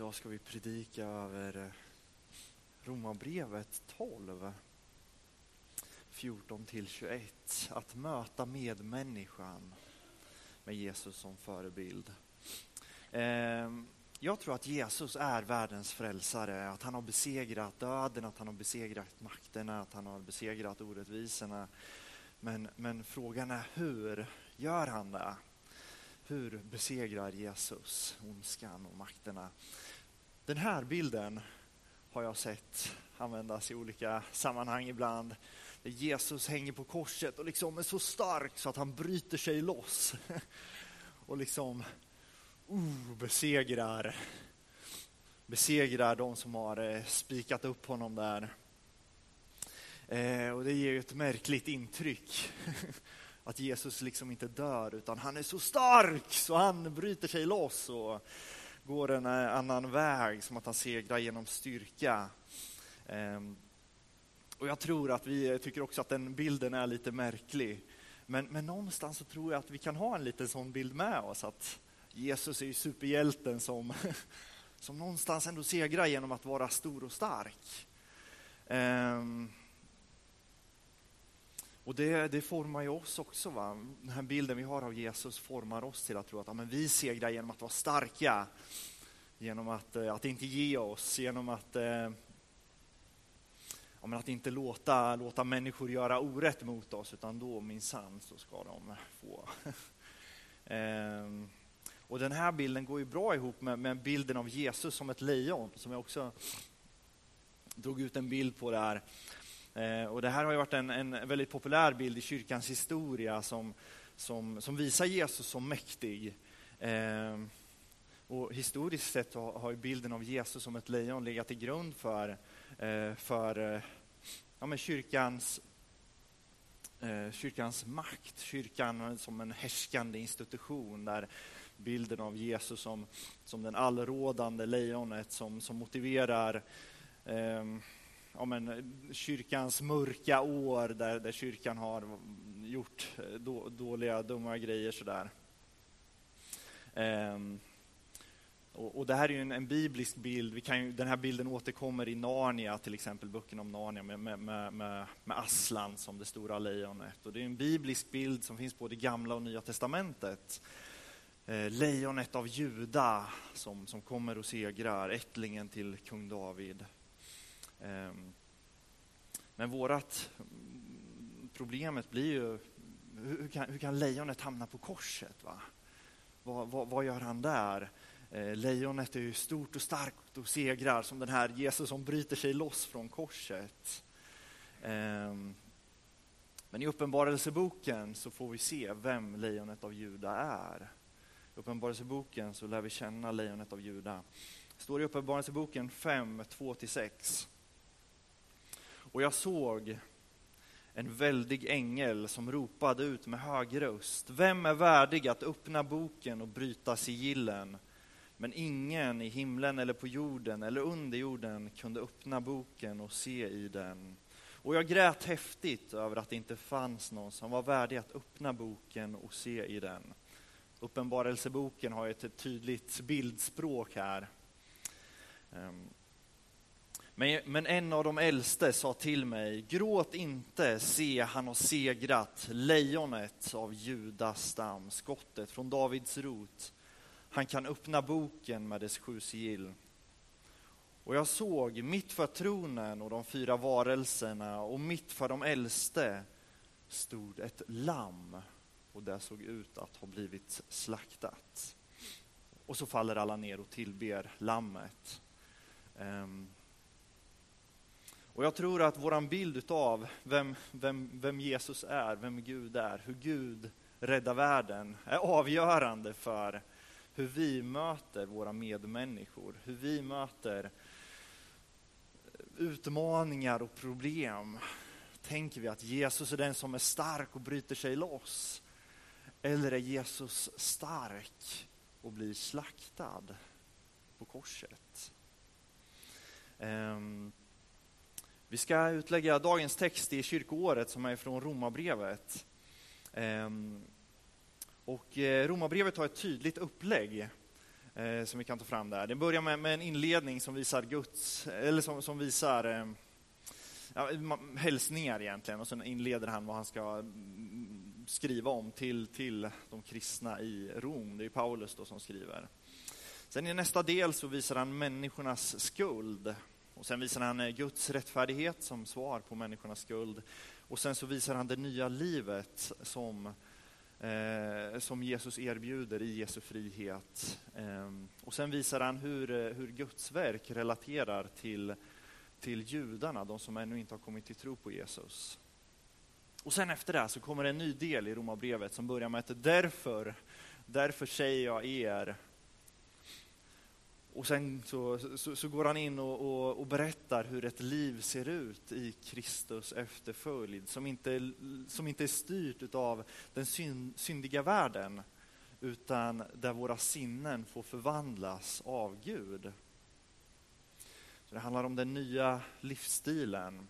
Idag ska vi predika över eh, Romarbrevet 12, 14 till 21. Att möta medmänniskan med Jesus som förebild. Ehm, jag tror att Jesus är världens frälsare, att han har besegrat döden, att han har besegrat makterna, att han har besegrat orättvisorna. Men, men frågan är hur gör han det? Hur besegrar Jesus ondskan och makterna? Den här bilden har jag sett användas i olika sammanhang ibland. Där Jesus hänger på korset och liksom är så stark så att han bryter sig loss. Och liksom uh, besegrar, besegrar de som har eh, spikat upp honom där. Eh, och det ger ju ett märkligt intryck. Att Jesus liksom inte dör, utan han är så stark så han bryter sig loss och går en eh, annan väg, som att han segrar genom styrka. Ehm, och jag tror att vi eh, tycker också att den bilden är lite märklig. Men, men någonstans så tror jag att vi kan ha en liten sån bild med oss, att Jesus är ju superhjälten som, som någonstans ändå segrar genom att vara stor och stark. Um, och det, det, formar ju oss också. Va? Den här bilden vi har av Jesus formar oss till att tro att ja, men vi segrar genom att vara starka. Genom att, eh, att inte ge oss, genom att, eh, ja, men att inte låta, låta människor göra orätt mot oss, utan då minsann så ska de få. ehm, och den här bilden går ju bra ihop med, med bilden av Jesus som ett lejon, som jag också drog ut en bild på där. Eh, och det här har ju varit en, en, väldigt populär bild i kyrkans historia som, som, som visar Jesus som mäktig. Eh, och historiskt sett har, bilden av Jesus som ett lejon legat till grund för, eh, för ja, men kyrkans, kyrkans makt, kyrkan som en härskande institution där bilden av Jesus som, som den allrådande lejonet som, som motiverar eh, ja, men, kyrkans mörka år där, där kyrkan har gjort eh, då, dåliga, dumma grejer sådär. Ehm, och, och, det här är ju en, en biblisk bild. Vi kan ju, den här bilden återkommer i Narnia, till exempel boken om Narnia med, med, med, med, Aslan som det stora lejonet. Och det är en biblisk bild som finns både i Gamla och Nya Testamentet. Eh, lejonet av Juda som, som kommer och segrar, ättlingen till kung David. Ehm, men vårat problemet blir ju, hur kan, hur kan lejonet hamna på korset? Va? Vad, vad, vad gör han där? Eh, lejonet är ju stort och starkt och segrar som den här Jesus som bryter sig loss från korset. Ehm, men i Uppenbarelseboken så får vi se vem lejonet av Juda är. I Uppenbarelseboken så lär vi känna lejonet av Juda. Det står i Uppenbarelseboken 5, 2-6. Och jag såg en väldig ängel som ropade ut med hög röst. Vem är värdig att öppna boken och bryta sigillen? Men ingen i himlen eller på jorden eller under jorden kunde öppna boken och se i den. Och jag grät häftigt över att det inte fanns någon som var värdig att öppna boken och se i den. Uppenbarelseboken har ett tydligt bildspråk här. Ehm, men, men en av de äldste sa till mig, gråt inte, se han har segrat, lejonet av Judas stam, skottet från Davids rot. Han kan öppna boken med dess sju sigill. Och jag såg mitt för tronen och de fyra varelserna och mitt för de äldste stod ett lamm och det såg ut att ha blivit slaktat. Och så faller alla ner och tillber lammet. Um, och jag tror att vår bild av vem, vem, vem Jesus är, vem Gud är, hur Gud räddar världen är avgörande för hur vi möter våra medmänniskor, hur vi möter utmaningar och problem. Tänker vi att Jesus är den som är stark och bryter sig loss? Eller är Jesus stark och blir slaktad på korset? Um, vi ska utlägga dagens text i kyrkoåret som är från Romarbrevet. Ehm, och eh, Romarbrevet har ett tydligt upplägg. Eh, som vi kan ta fram där. Det börjar med, en inledning som visar Guds, eller som, som visar eh, ja, hälsningar egentligen och sen inleder han vad han ska mm, skriva om till, till de kristna i Rom. Det är Paulus då som skriver. Sen i nästa del så visar han människornas skuld. Och sen visar han eh, Guds rättfärdighet som svar på människornas skuld. Och sen så visar han det nya livet som, eh, som Jesus erbjuder i Jesu frihet. Eh, och sen visar han hur, eh, hur Guds verk relaterar till, till judarna, de som ännu inte har kommit till tro på Jesus. Och sen efter det så kommer en ny del i Romarbrevet som börjar med att därför, därför säger jag er och sen så, så, så, går han in och, och, och, berättar hur ett liv ser ut i Kristus efterföljd, som inte, som inte är styrt av den syndiga världen, utan där våra sinnen får förvandlas av Gud. Så det handlar om den nya livsstilen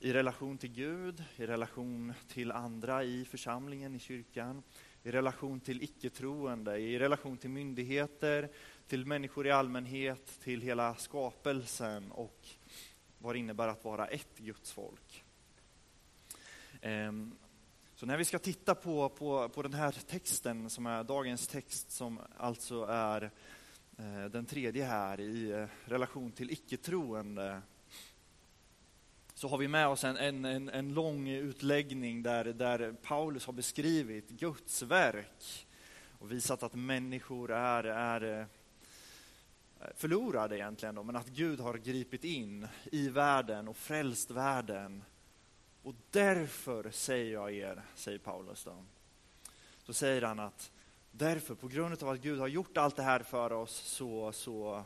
i relation till Gud, i relation till andra i församlingen, i kyrkan, i relation till icke-troende, i relation till myndigheter, till människor i allmänhet, till hela skapelsen och vad det innebär att vara ett Guds folk. Ehm, så när vi ska titta på, på, på den här texten, som är dagens text, som alltså är eh, den tredje här i eh, relation till icke-troende, så har vi med oss en, en, en, en lång utläggning där, där Paulus har beskrivit Guds verk och visat att människor är, är eh, förlorade egentligen, då, men att Gud har gripit in i världen och frälst världen. Och därför säger jag er, säger Paulus då. Så säger han att därför, på grund av att Gud har gjort allt det här för oss, så, så,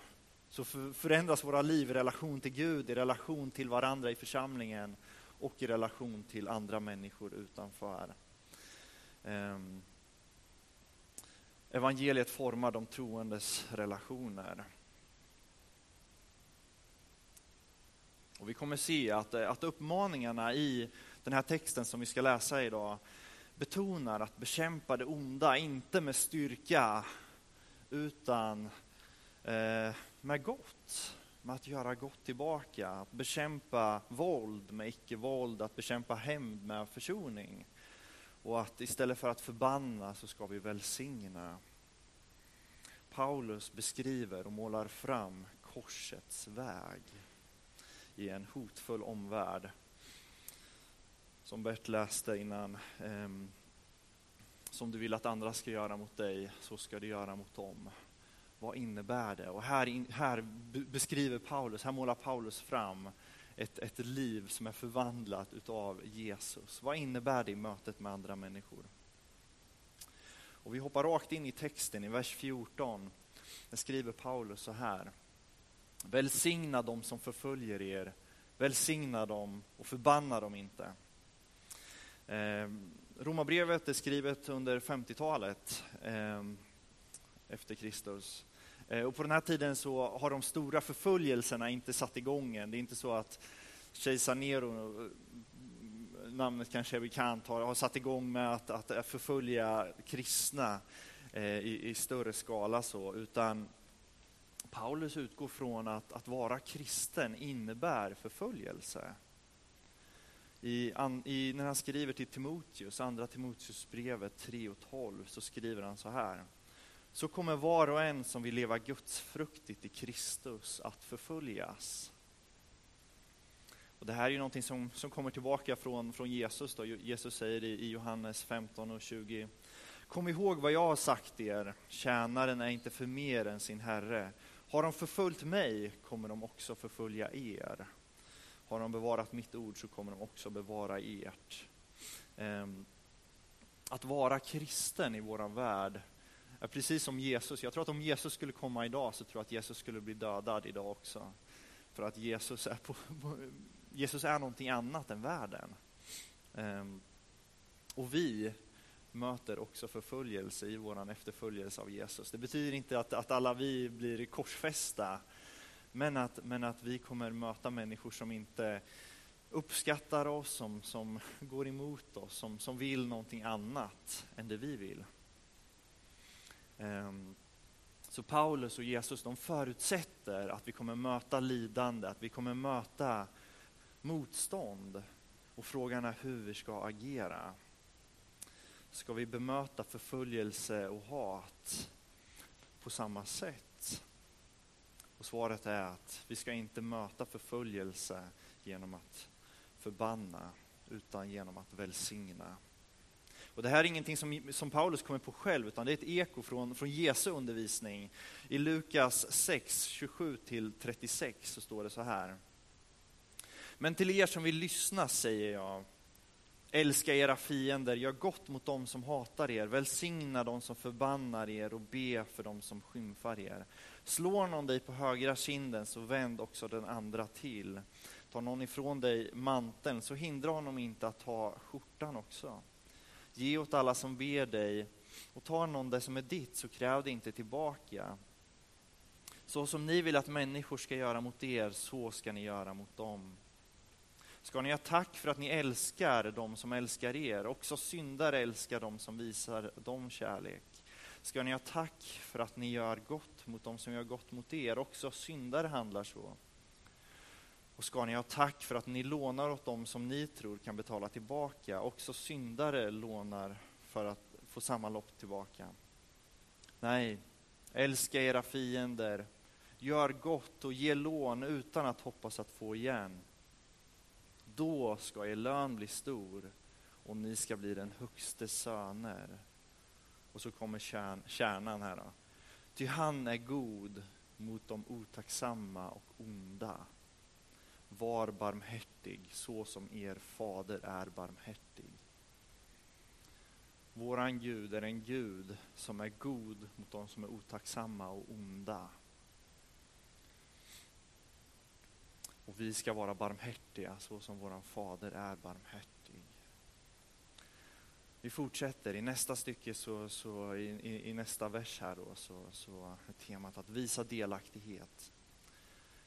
så förändras våra liv i relation till Gud, i relation till varandra i församlingen och i relation till andra människor utanför. Um, evangeliet formar de troendes relationer. Och vi kommer se att, eh, att uppmaningarna i den här texten som vi ska läsa idag betonar att bekämpa det onda, inte med styrka, utan eh, med gott. Med att göra gott tillbaka, att bekämpa våld med icke-våld, att bekämpa hämnd med försoning. Och att istället för att förbanna så ska vi välsigna. Paulus beskriver och målar fram korsets väg i en hotfull omvärld. Som Bert läste innan. Eh, som du vill att andra ska göra mot dig, så ska du göra mot dem. Vad innebär det? Och här, här beskriver Paulus, här målar Paulus fram ett, ett liv som är förvandlat utav Jesus. Vad innebär det i mötet med andra människor? Och vi hoppar rakt in i texten i vers 14. Där skriver Paulus så här. Välsigna dem som förföljer er, välsigna dem och förbanna dem inte. Eh, Romarbrevet är skrivet under 50-talet eh, efter Kristus. Eh, och på den här tiden så har de stora förföljelserna inte satt igång än. Det är inte så att kejsar Nero, eh, namnet kanske är bekant, har, har satt igång med att, att förfölja kristna eh, i, i, större skala så, utan Paulus utgår från att, att vara kristen innebär förföljelse. I, i, när han skriver till Timoteus, andra Timoteusbrevet 3 och 12, så skriver han så här. Så kommer var och en som vill leva gudsfruktigt i Kristus att förföljas. Och det här är ju någonting som, som kommer tillbaka från, från Jesus. Då. Jesus säger i, i Johannes 15 och 20. Kom ihåg vad jag har sagt er, tjänaren är inte för mer än sin herre har de förföljt mig kommer de också förfölja er. Har de bevarat mitt ord så kommer de också bevara ert. Ehm, att vara kristen i vår värld är precis som Jesus. Jag tror att om Jesus skulle komma idag så tror jag att Jesus skulle bli dödad idag också. För att Jesus är, på, Jesus är någonting annat än världen. Ehm, och vi möter också förföljelse i vår efterföljelse av Jesus. Det betyder inte att, att alla vi blir korsfästa, men att, men att vi kommer möta människor som inte uppskattar oss, som, som går emot oss, som, som vill någonting annat än det vi vill. Um, Så Paulus och Jesus de förutsätter att vi kommer möta lidande, att vi kommer möta motstånd. Och frågan är hur vi ska agera. Ska vi bemöta förföljelse och hat på samma sätt? Och svaret är att vi ska inte möta förföljelse genom att förbanna, utan genom att välsigna. Och det här är ingenting som, som Paulus kommer på själv, utan det är ett eko från, från Jesu undervisning. I Lukas 6, 27-36 så står det så här. Men till er som vill lyssna säger jag, älska era fiender, gör gott mot dem som hatar er, välsigna dem som förbannar er och be för dem som skymfar er. Slår någon dig på högra kinden så vänd också den andra till. Tar någon ifrån dig manteln så hindra honom inte att ta skjortan också. Ge åt alla som ber dig och tar någon det som är ditt så kräv det inte tillbaka. Så som ni vill att människor ska göra mot er, så ska ni göra mot dem. Ska ni ha tack för att ni älskar dem som älskar er, också syndare älskar dem som visar dem kärlek. Ska ni ha tack för att ni gör gott mot dem som gör gott mot er, också syndare handlar så. Och ska ni ha tack för att ni lånar åt dem som ni tror kan betala tillbaka. Också syndare lånar för att få samma lopp tillbaka. Nej, älska era fiender, gör gott och ge lån utan att hoppas att få igen. Då ska er lön bli stor och ni ska bli den högste söner. Och så kommer kärn, kärnan här. Då. Ty han är god mot de otacksamma och onda. Var barmhärtig så som er fader är barmhärtig. Våran Gud är en Gud som är god mot de som är otacksamma och onda. Och vi ska vara barmhärtiga så som vår fader är barmhärtig. Vi fortsätter i nästa stycke, så, så i, i, i, nästa vers här då, så, så är temat att visa delaktighet.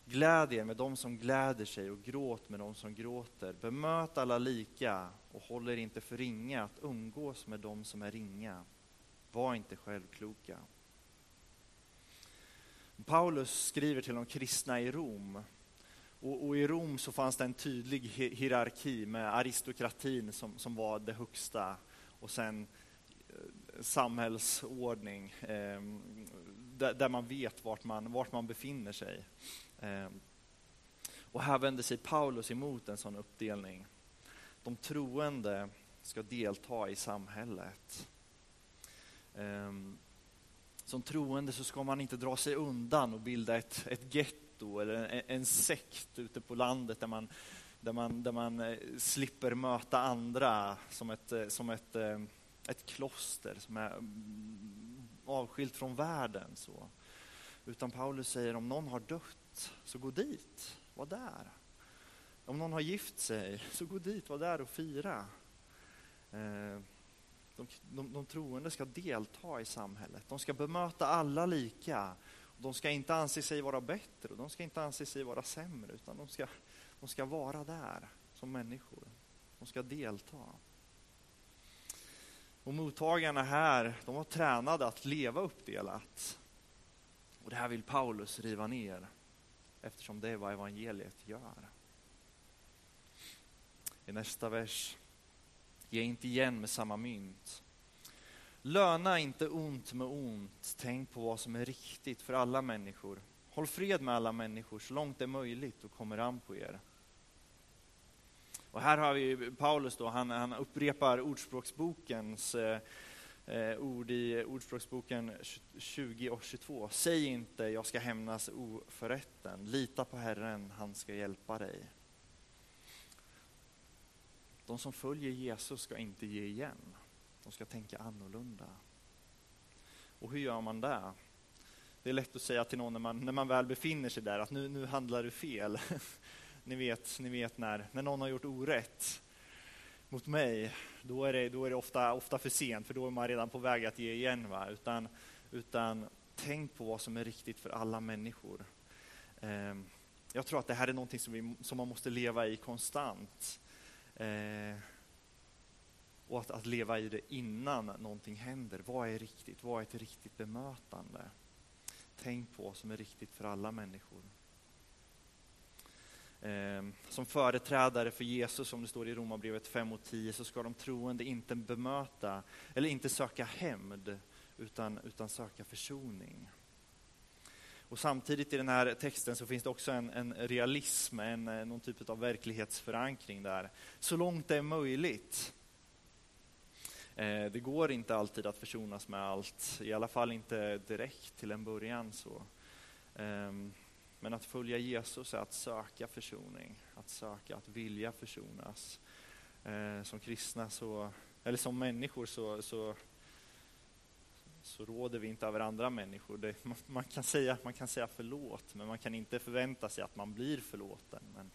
Gläd er med dem som gläder sig och gråt med dem som gråter. Bemöt alla lika och håll er inte för ringa att umgås med dem som är ringa. Var inte självkloka. Paulus skriver till de kristna i Rom. Och, och, i Rom så fanns det en tydlig hierarki med aristokratin som, som var det högsta och sen eh, samhällsordning eh, där, där, man vet vart man, vart man befinner sig. Eh, och här vänder sig Paulus emot en sån uppdelning. De troende ska delta i samhället. Eh, som troende så ska man inte dra sig undan och bilda ett, ett getto eller en, en sekt ute på landet där man, där man, där man eh, slipper möta andra som ett, eh, som ett, eh, ett kloster som är mm, avskilt från världen. Så. Utan Paulus säger om någon har dött så gå dit, var där. Om någon har gift sig, så gå dit, var där och fira. De, de, de troende ska delta i samhället. De ska bemöta alla lika. De ska inte anse sig vara bättre de ska inte anse sig vara sämre, utan de ska, de ska vara där som människor. De ska delta. Och mottagarna här, de var tränade att leva uppdelat. Och det här vill Paulus riva ner eftersom det är vad evangeliet gör. I nästa vers, ge inte igen med samma mynt. Löna inte ont med ont, tänk på vad som är riktigt för alla människor. Håll fred med alla människor så långt det är möjligt och kommer an på er. Och här har vi Paulus då, han, han upprepar Ordspråksbokens eh, eh ord i Ordspråksboken 20 och 22. Säg inte, jag ska hämnas oförrätten. Lita på Herren, han ska hjälpa dig. De som följer Jesus ska inte ge igen. De ska tänka annorlunda. Och hur gör man det? Det är lätt att säga till någon när man, när man väl befinner sig där att nu, nu handlar du fel. ni vet, ni vet när, när någon har gjort orätt mot mig, då är det, då är det ofta, ofta för sent, för då är man redan på väg att ge igen. Va? Utan, utan tänk på vad som är riktigt för alla människor. Eh, jag tror att det här är någonting som, vi, som man måste leva i konstant. Eh, och att, att, leva i det innan någonting händer. Vad är riktigt? Vad är ett riktigt bemötande? tänk på vad som är riktigt för alla människor. Ehm, som företrädare för Jesus, som det står i Romarbrevet 5 och 10, så ska de troende inte bemöta, eller inte söka hämnd, utan, utan söka försoning. Och samtidigt i den här texten så finns det också en, en realism, en, eh, någon typ av verklighetsförankring där. Så långt det är möjligt. Eh, det går inte alltid att försonas med allt, i alla fall inte direkt till en början. så. Eh, men att följa Jesus är att söka försoning, att söka, att vilja försonas. Eh, som kristna, så, eller som människor, så, så, så råder vi inte över andra människor. Det, man, man, kan säga, man kan säga förlåt, men man kan inte förvänta sig att man blir förlåten. Men,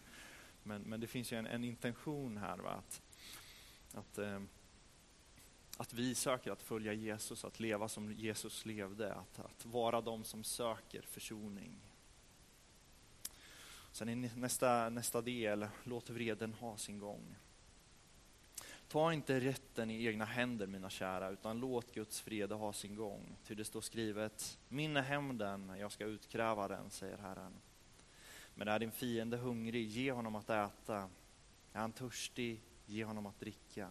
men, men det finns ju en, en intention här, va? att, att, eh, att vi söker att följa Jesus, att leva som Jesus levde, att, att vara de som söker försoning. Sen i nästa, nästa del, låt vreden ha sin gång. Ta inte rätten i egna händer, mina kära, utan låt Guds vrede ha sin gång. Ty det står skrivet, min är hämnden, jag ska utkräva den, säger Herren. Men är din fiende hungrig, ge honom att äta. Är han törstig, ge honom att dricka.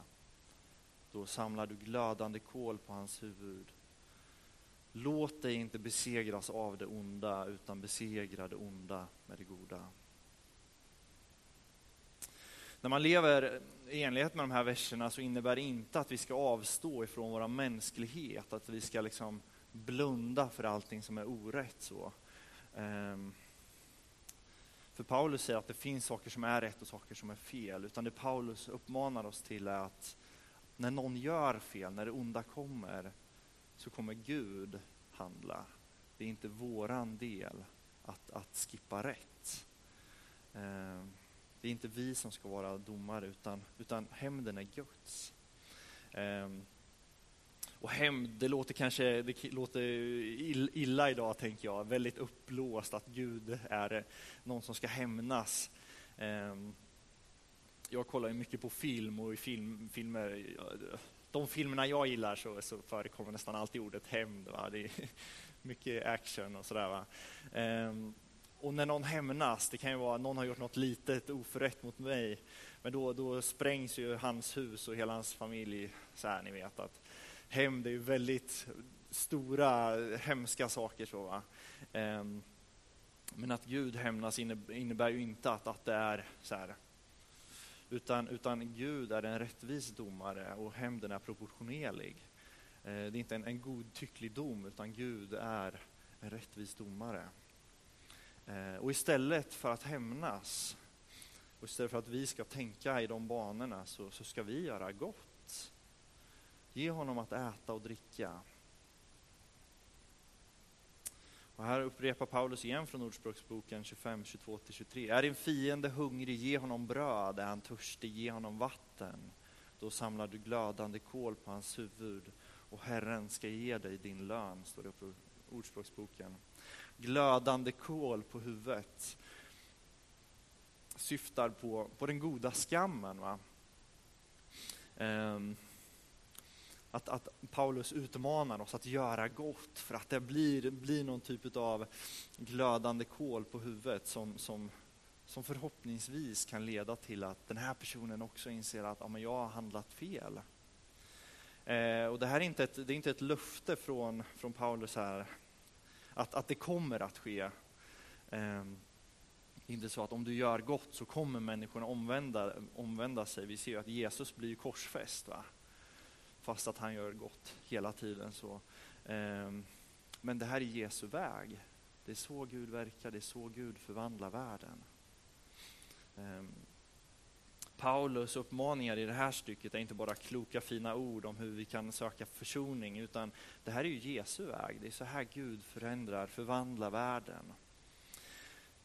Då samlar du glödande kol på hans huvud. Låt dig inte besegras av det onda, utan besegra det onda med det goda. När man lever i enlighet med de här verserna så innebär det inte att vi ska avstå ifrån vår mänsklighet, att vi ska liksom blunda för allting som är orätt. Så. Ehm, för Paulus säger att det finns saker som är rätt och saker som är fel, utan det Paulus uppmanar oss till är att när någon gör fel, när det onda kommer, så kommer Gud handla. Det är inte våran del att, att skippa rätt. Eh, det är inte vi som ska vara domare, utan, utan hämnden är Guds. Eh, och hämnd, det låter kanske det låter illa idag, tänker jag. Väldigt uppblåst att Gud är någon som ska hämnas. Eh, jag kollar ju mycket på film och i film, filmer, de filmerna jag gillar så, så förekommer nästan alltid ordet hämnd. Det är mycket action och sådär. Um, och när någon hämnas, det kan ju vara någon har gjort något litet oförrätt mot mig, men då, då sprängs ju hans hus och hela hans familj, så här ni vet att hämnd är ju väldigt stora, hemska saker. Så, va? Um, men att Gud hämnas innebär ju inte att, att det är så här. Utan, utan Gud är en rättvis domare och hämnden är proportionerlig. Eh, det är inte en, en godtycklig dom, utan Gud är en rättvis domare. Eh, och istället för att hämnas, och istället för att vi ska tänka i de banorna, så, så ska vi göra gott. Ge honom att äta och dricka. Och här upprepar Paulus igen från Ordspråksboken 25, 22-23. Är din fiende hungrig, ge honom bröd. Är han törstig, ge honom vatten. Då samlar du glödande kol på hans huvud och Herren ska ge dig din lön, står det på Ordspråksboken glödande kol på huvudet syftar på, på den goda skammen. Va? Um, att, att, Paulus utmanar oss att göra gott för att det blir, blir någon typ av glödande kol på huvudet som, som, som förhoppningsvis kan leda till att den här personen också inser att ja, men jag har handlat fel. Eh, och det här är inte ett, det är inte ett löfte från, från Paulus här att, att det kommer att ske. Um, inte så att om du gör gott så kommer människorna omvända, omvända sig. Vi ser ju att Jesus blir korsfäst, va? Fast att han gör gott hela tiden. så. Ehm, men det här är Jesu väg. Det är så Gud verkar, det är så Gud förvandlar världen. Ehm, Paulus uppmaningar i det här stycket är inte bara kloka fina ord om hur vi kan söka försoning, utan det här är ju Jesu väg. Det är så här Gud förändrar, förvandlar världen.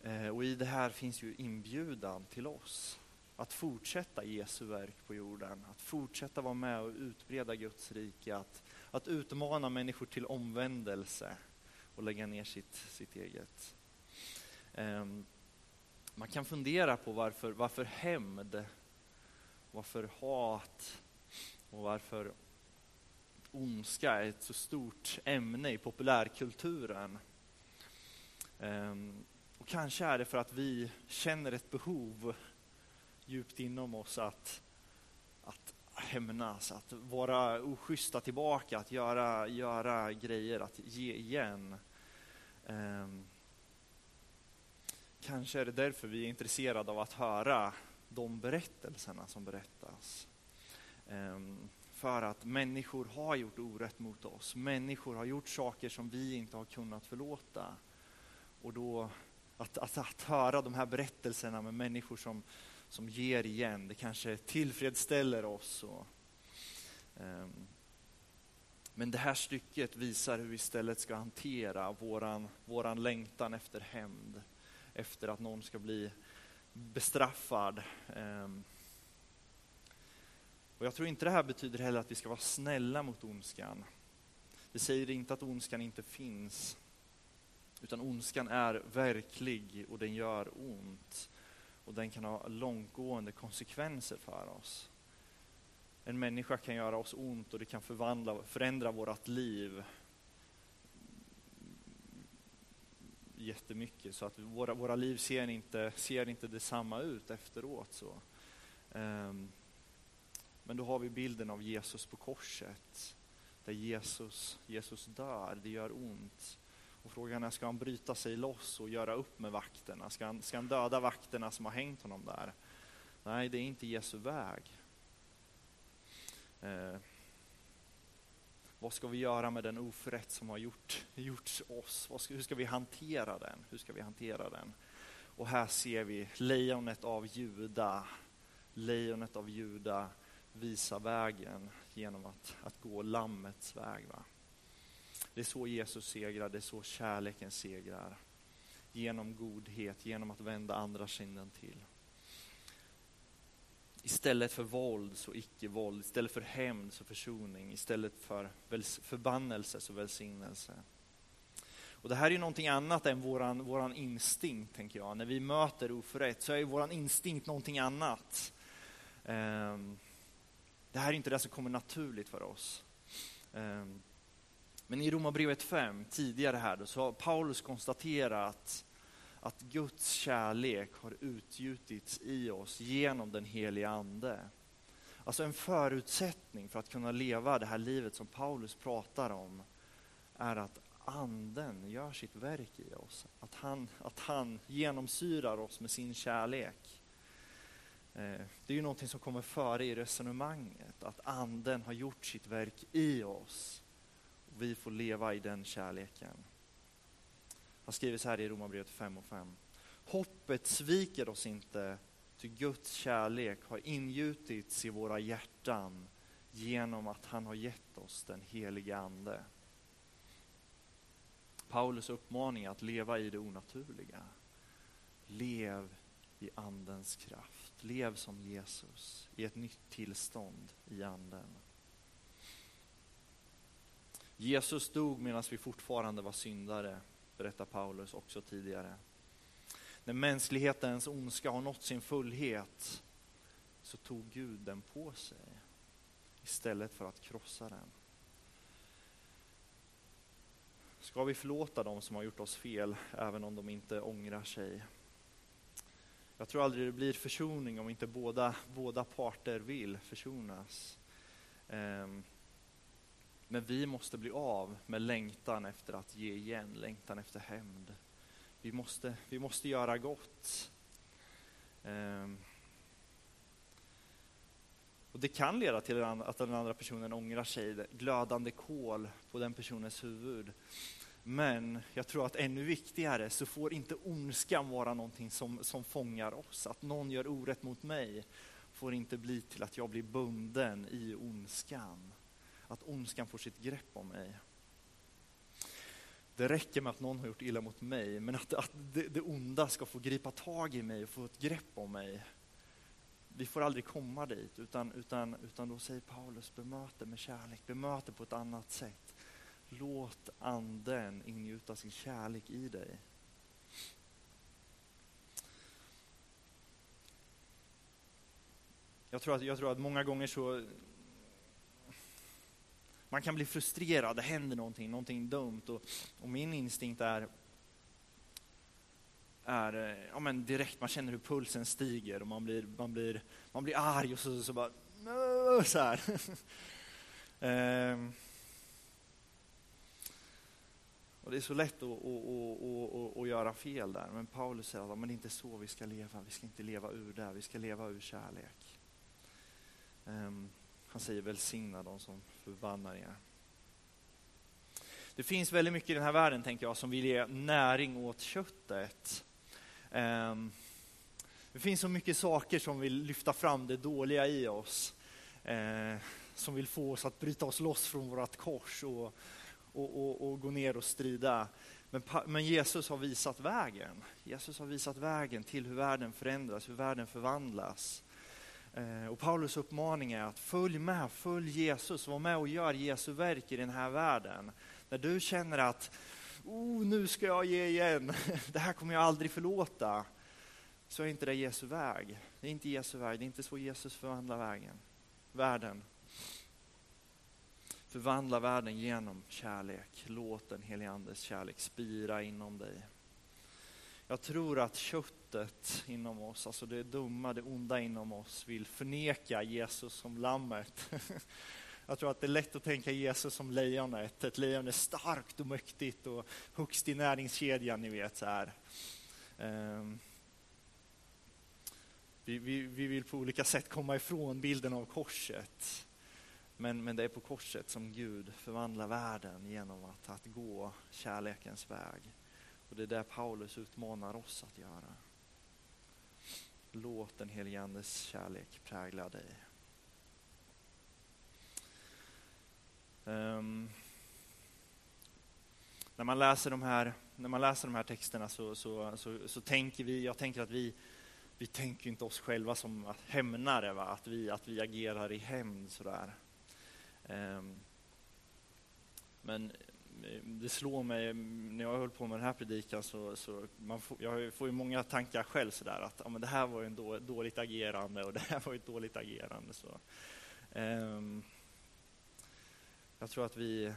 Ehm, och i det här finns ju inbjudan till oss att fortsätta Jesu verk på jorden, att fortsätta vara med och utbreda Guds rike, att, att utmana människor till omvändelse och lägga ner sitt, sitt eget. Um, man kan fundera på varför, varför hämnd varför hat och varför ondska är ett så stort ämne i populärkulturen. Um, och kanske är det för att vi känner ett behov djupt inom oss att, att hämnas, att vara oschyssta tillbaka, att göra, göra grejer, att ge igen. Um, kanske är det därför vi är intresserade av att höra de berättelserna som berättas. Um, för att människor har gjort orätt mot oss. Människor har gjort saker som vi inte har kunnat förlåta. Och då, att, att, att höra de här berättelserna med människor som, som ger igen, det kanske tillfredsställer oss. Och, um, men det här stycket visar hur vi istället ska hantera våran, våran längtan efter hämnd. Efter att någon ska bli bestraffad. Um, och jag tror inte det här betyder heller att vi ska vara snälla mot ondskan. Det säger inte att ondskan inte finns. Utan ondskan är verklig och den gör ont. Och den kan ha långtgående konsekvenser för oss. En människa kan göra oss ont och det kan förvandla, förändra vårt liv jättemycket. Så att våra, våra liv ser inte, ser inte detsamma ut efteråt. Så. Um, men då har vi bilden av Jesus på korset. Där Jesus, Jesus dör, det gör ont. Och frågan är, ska han bryta sig loss och göra upp med vakterna? Ska han, ska han döda vakterna som har hängt honom där? Nej, det är inte Jesu väg. Eh, vad ska vi göra med den oförrätt som har gjort, gjorts oss? Ska, hur ska vi hantera den? Hur ska vi hantera den? Och här ser vi lejonet av Juda, lejonet av Juda visa vägen genom att, att gå Lammets väg. Va? Det är så Jesus segrar, det är så kärleken segrar. Genom godhet, genom att vända andra kinden till. Istället för våld så icke-våld, istället för hämnd så försoning, istället för förbannelse så välsignelse. Och det här är ju någonting annat än våran, våran instinkt, tänker jag. När vi möter oförrätt så är ju våran instinkt någonting annat. Ehm, det här är inte det som kommer naturligt för oss. Ehm, men i Romarbrevet 5, tidigare här, då, så har Paulus konstaterat att Guds kärlek har utgjutits i oss genom den heliga Ande. Alltså en förutsättning för att kunna leva det här livet som Paulus pratar om är att Anden gör sitt verk i oss. Att han, att han genomsyrar oss med sin kärlek. Eh, det är ju någonting som kommer före i resonemanget, att Anden har gjort sitt verk i oss. Och vi får leva i den kärleken. Han skriver så här i Romarbrevet 5 och 5. Hoppet sviker oss inte, ty Guds kärlek har ingjutits i våra hjärtan genom att han har gett oss den helige Ande. Paulus uppmaning är att leva i det onaturliga. Lev i Andens kraft. Lev som Jesus i ett nytt tillstånd i Anden. Jesus dog medan vi fortfarande var syndare, berättar Paulus också tidigare. När mänsklighetens ondska har nått sin fullhet så tog Gud den på sig istället för att krossa den. Ska vi förlåta dem som har gjort oss fel, även om de inte ångrar sig? Jag tror aldrig det blir försoning om inte båda, båda parter vill försonas. Um, men vi måste bli av med längtan efter att ge igen, längtan efter hämnd. Vi måste, vi måste göra gott. Um, och Det kan leda till att den andra personen ångrar sig, glödande kol på den personens huvud. Men jag tror att ännu viktigare så får inte ondskan vara någonting som, som fångar oss. Att någon gör orätt mot mig får inte bli till att jag blir bunden i ondskan. Att ondskan får sitt grepp om mig. Det räcker med att någon har gjort illa mot mig, men att, att det, det onda ska få gripa tag i mig och få ett grepp om mig. Vi får aldrig komma dit, utan, utan, utan då säger Paulus, bemöt det med kärlek, bemöt det på ett annat sätt. Låt anden ingjuta sin kärlek i dig. Jag tror, att, jag tror att många gånger så man kan bli frustrerad, det händer någonting, någonting dumt och, och min instinkt är är eh, ja, men direkt, man känner hur pulsen stiger och man blir, man blir, man blir arg och så, så bara så här. ehm. Och det är så lätt att, att, att, att, göra fel där. Men Paulus säger att men det är inte så vi ska leva. Vi ska inte leva ur det, vi ska leva ur kärlek. Ehm. han säger välsigna de som förbannar er. Det finns väldigt mycket i den här världen, tänker jag, som vill ge näring åt köttet. Ehm, det finns så mycket saker som vill lyfta fram det dåliga i oss. Eh, som vill få oss att bryta oss loss från vårt kors och, och, och, och gå ner och strida. Men, men, Jesus har visat vägen. Jesus har visat vägen till hur världen förändras, hur världen förvandlas. Eh, och Paulus uppmaning är att följ med, följ Jesus, var med och gör Jesu verk i den här världen. När du känner att oh, nu ska jag ge igen, det här kommer jag aldrig förlåta, så är inte det Jesu väg. Det är inte Jesu väg, det är inte så Jesus förvandlar vägen, världen. Förvandla världen genom kärlek. Låt den helige Andes kärlek spira inom dig. Jag tror att köttet inom oss, alltså det dumma, det onda inom oss, vill förneka Jesus som lammet. Jag tror att det är lätt att tänka Jesus som lejonet. Ett lejon är starkt och mäktigt och högst i näringskedjan, ni vet. så här. Ehm, vi, vi, vi, vill på olika sätt komma ifrån bilden av korset. Men, men det är på korset som Gud förvandlar världen genom att, att gå kärlekens väg. Och det är det Paulus utmanar oss att göra. Låt den helige Andes kärlek prägla dig. Um, när, man läser de här, när man läser de här texterna så, så, så, så tänker vi, jag tänker att vi, vi tänker inte oss själva som hämnare, va? Att, vi, att vi agerar i hämnd sådär. Um, men det slår mig när jag höll på med den här predikan så, så man får, jag får ju många tankar själv sådär att ja, men det här var ju en då, dåligt agerande och det här var ju ett dåligt agerande. Så. Um, jag tror att vi,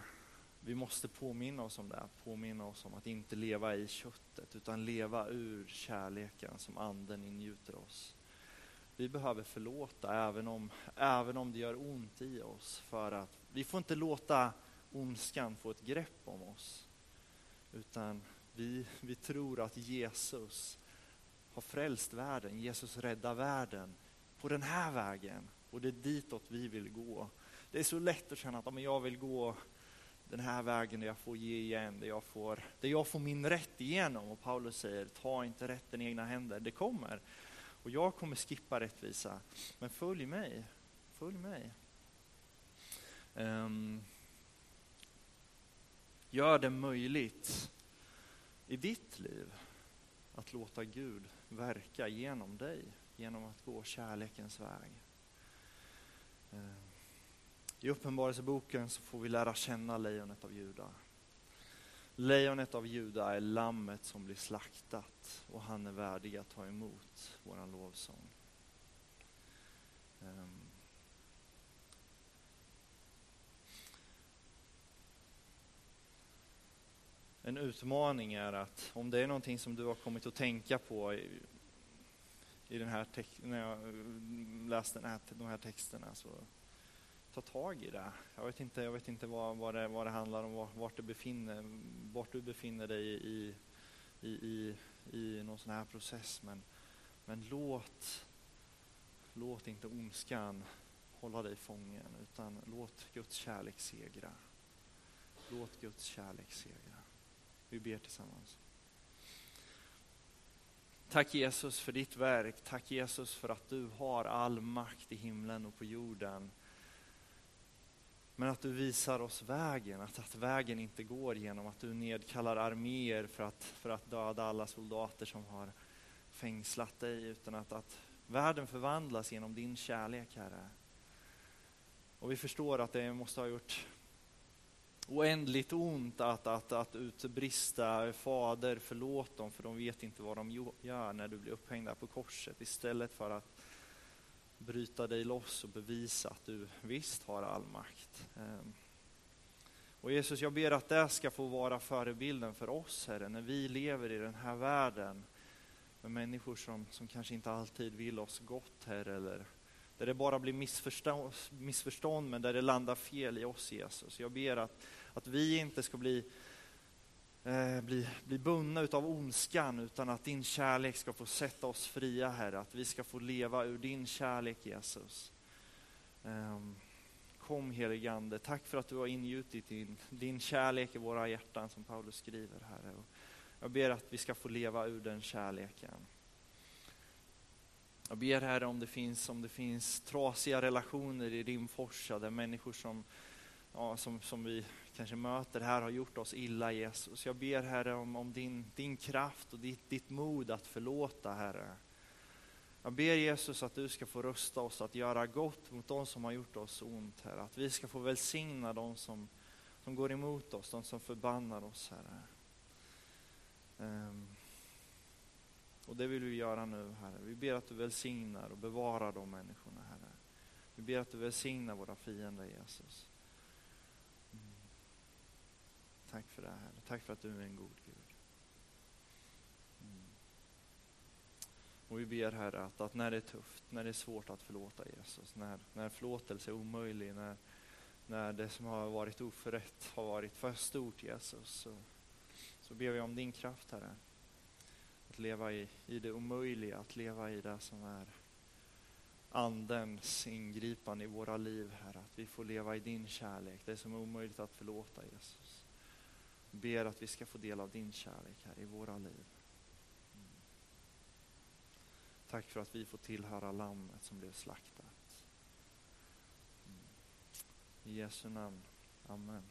vi måste påminna oss om det, påminna oss om att inte leva i köttet utan leva ur kärleken som anden ingjuter oss. Vi behöver förlåta även om, även om det gör ont i oss för att vi får inte låta ondskan få ett grepp om oss. Utan vi, vi tror att Jesus har frälst världen, Jesus räddar världen på den här vägen. Och det är ditåt vi vill gå. Det är så lätt att känna att men jag vill gå den här vägen där jag får ge igen, där jag får, där jag får min rätt igenom. Och Paulus säger, ta inte rätten i egna händer, det kommer. Och jag kommer skippa rättvisa, men följ mig, följ mig. Um, Gör det möjligt i ditt liv att låta Gud verka genom dig, genom att gå kärlekens väg. Eh, I Uppenbarelseboken så får vi lära känna lejonet av Juda. Lejonet av Juda är lammet som blir slaktat och han är värdig att ta emot våran lovsång. Ehm, en utmaning är att om det är någonting som du har kommit att tänka på i, i den här när jag mm, läste den här, de här texterna, så ta tag i det. Jag vet inte, jag vet inte vad, vad, det, vad det handlar om, vart, du befinner, vart du befinner dig i, i, i, i någon sån här process, men, men låt, låt inte ondskan hålla dig fången, utan låt Guds kärlek segra. Låt Guds kärlek segra. Vi ber tillsammans. Tack Jesus för ditt verk. Tack Jesus för att du har all makt i himlen och på jorden. Men att du visar oss vägen, att, att vägen inte går genom att du nedkallar arméer för att, för att döda alla soldater som har fängslat dig, utan att, att världen förvandlas genom din kärlek, Herre. Och vi förstår att det måste ha gjort oändligt ont att, att, att utbrista Fader förlåt dem för de vet inte vad de gör när du blir upphängd där på korset istället för att bryta dig loss och bevisa att du visst har all makt. Ehm. Och Jesus, jag ber att det ska få vara förebilden för oss, Herre, när vi lever i den här världen med människor som, som kanske inte alltid vill oss gott, Herre, eller där det bara blir missförstånd, missförstånd, men där det landar fel i oss, Jesus. Jag ber att, att vi inte ska bli, eh, bli, bli bundna utav ondskan, utan att din kärlek ska få sätta oss fria, Herre. Att vi ska få leva ur din kärlek, Jesus. Eh, kom heligande, tack för att du har ingjutit din, din kärlek i våra hjärtan, som Paulus skriver, Herre. Och jag ber att vi ska få leva ur den kärleken. Jag ber Herre om det finns, om det finns trasiga relationer i din forsa där människor som, ja, som, som vi kanske möter här har gjort oss illa Jesus. Jag ber Herre om, om din, din kraft och ditt, ditt mod att förlåta Herre. Jag ber Jesus att du ska få rösta oss att göra gott mot de som har gjort oss ont Herre. Att vi ska få välsigna de som, som går emot oss, de som förbannar oss Herre. Um. Och det vill vi göra nu, Herre. Vi ber att du välsignar och bevarar de människorna, Herre. Vi ber att du välsignar våra fiender, Jesus. Mm. Tack för det, Herre. Tack för att du är en god Gud. Mm. Och vi ber, Herre, att, att, när det är tufft, när det är svårt att förlåta Jesus, när, när förlåtelse är omöjlig, när, när det som har varit oförrätt har varit för stort, Jesus, så, så ber vi om din kraft, Herre leva i, i det omöjliga, att leva i det som är Andens ingripande i våra liv, Herre. Att vi får leva i din kärlek, det som är omöjligt att förlåta, Jesus. Ber att vi ska få del av din kärlek här i våra liv. Tack för att vi får tillhöra lammet som blev slaktat. Mm. I Jesu namn. Amen.